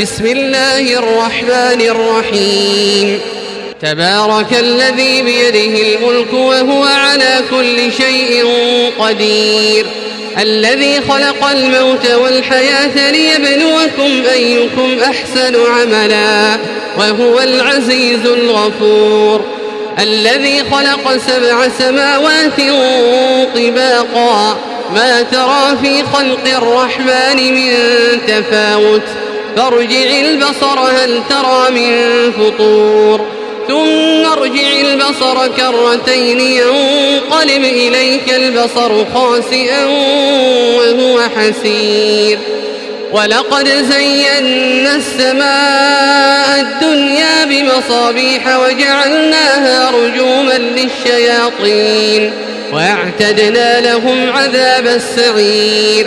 بسم الله الرحمن الرحيم تبارك الذي بيده الملك وهو على كل شيء قدير الذي خلق الموت والحياة ليبلوكم أيكم أحسن عملا وهو العزيز الغفور الذي خلق سبع سماوات طباقا ما ترى في خلق الرحمن من تفاوت فارجع البصر هل ترى من فطور. ثم ارجع البصر كرتين ينقلب إليك البصر خاسئا وهو حسير. ولقد زينا السماء الدنيا بمصابيح وجعلناها رجوما للشياطين. وأعتدنا لهم عذاب السعير.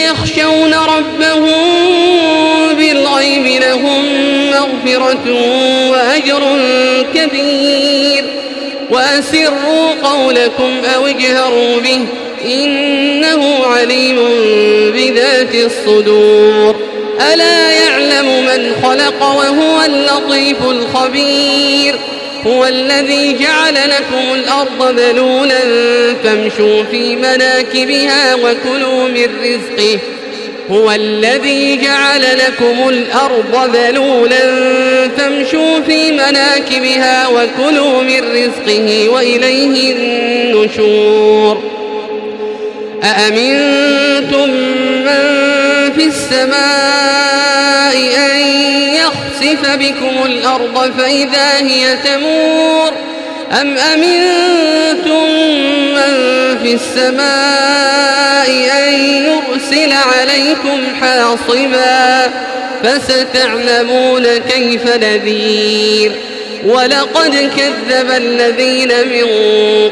مغفرة وأجر كبير. وأسروا قولكم أو اجهروا به إنه عليم بذات الصدور. ألا يعلم من خلق وهو اللطيف الخبير. هو الذي جعل لكم الأرض ذلولا فامشوا في مناكبها وكلوا من رزقه. هو الذي جعل لكم الأرض ذلولا فامشوا في مناكبها وكلوا من رزقه وإليه النشور. أأمنتم من في السماء أن يخسف بكم الأرض فإذا هي تمور؟ أم أمنتم من في السماء أن يرسل عليكم حاصبا فستعلمون كيف نذير. ولقد كذب الذين من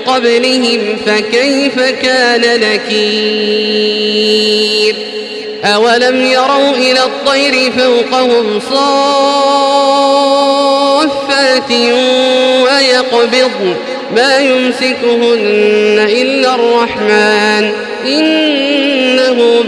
قبلهم فكيف كان نكير. أولم يروا إلى الطير فوقهم صافات ويقبضن ما يمسكهن إلا الرحمن. إنه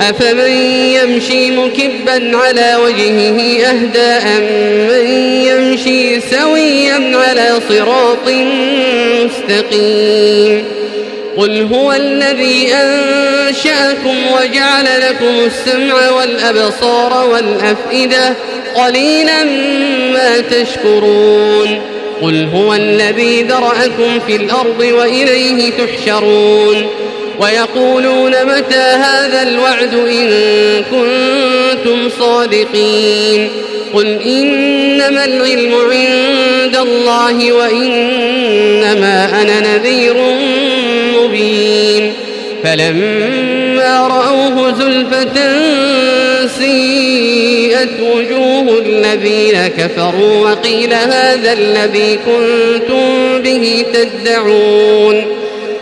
أفمن يمشي مكبا على وجهه أهدى أمن يمشي سويا على صراط مستقيم قل هو الذي أنشأكم وجعل لكم السمع والأبصار والأفئدة قليلا ما تشكرون قل هو الذي ذرأكم في الأرض وإليه تحشرون ويقولون متى هذا الوعد إن كنتم صادقين قل إنما العلم عند الله وإنما أنا نذير مبين فلما رأوه زلفة سيئت وجوه الذين كفروا وقيل هذا الذي كنتم به تدعون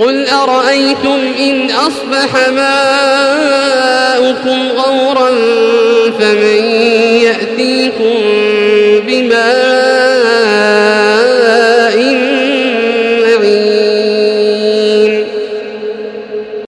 قل أرأيتم إن أصبح ماؤكم غورا فمن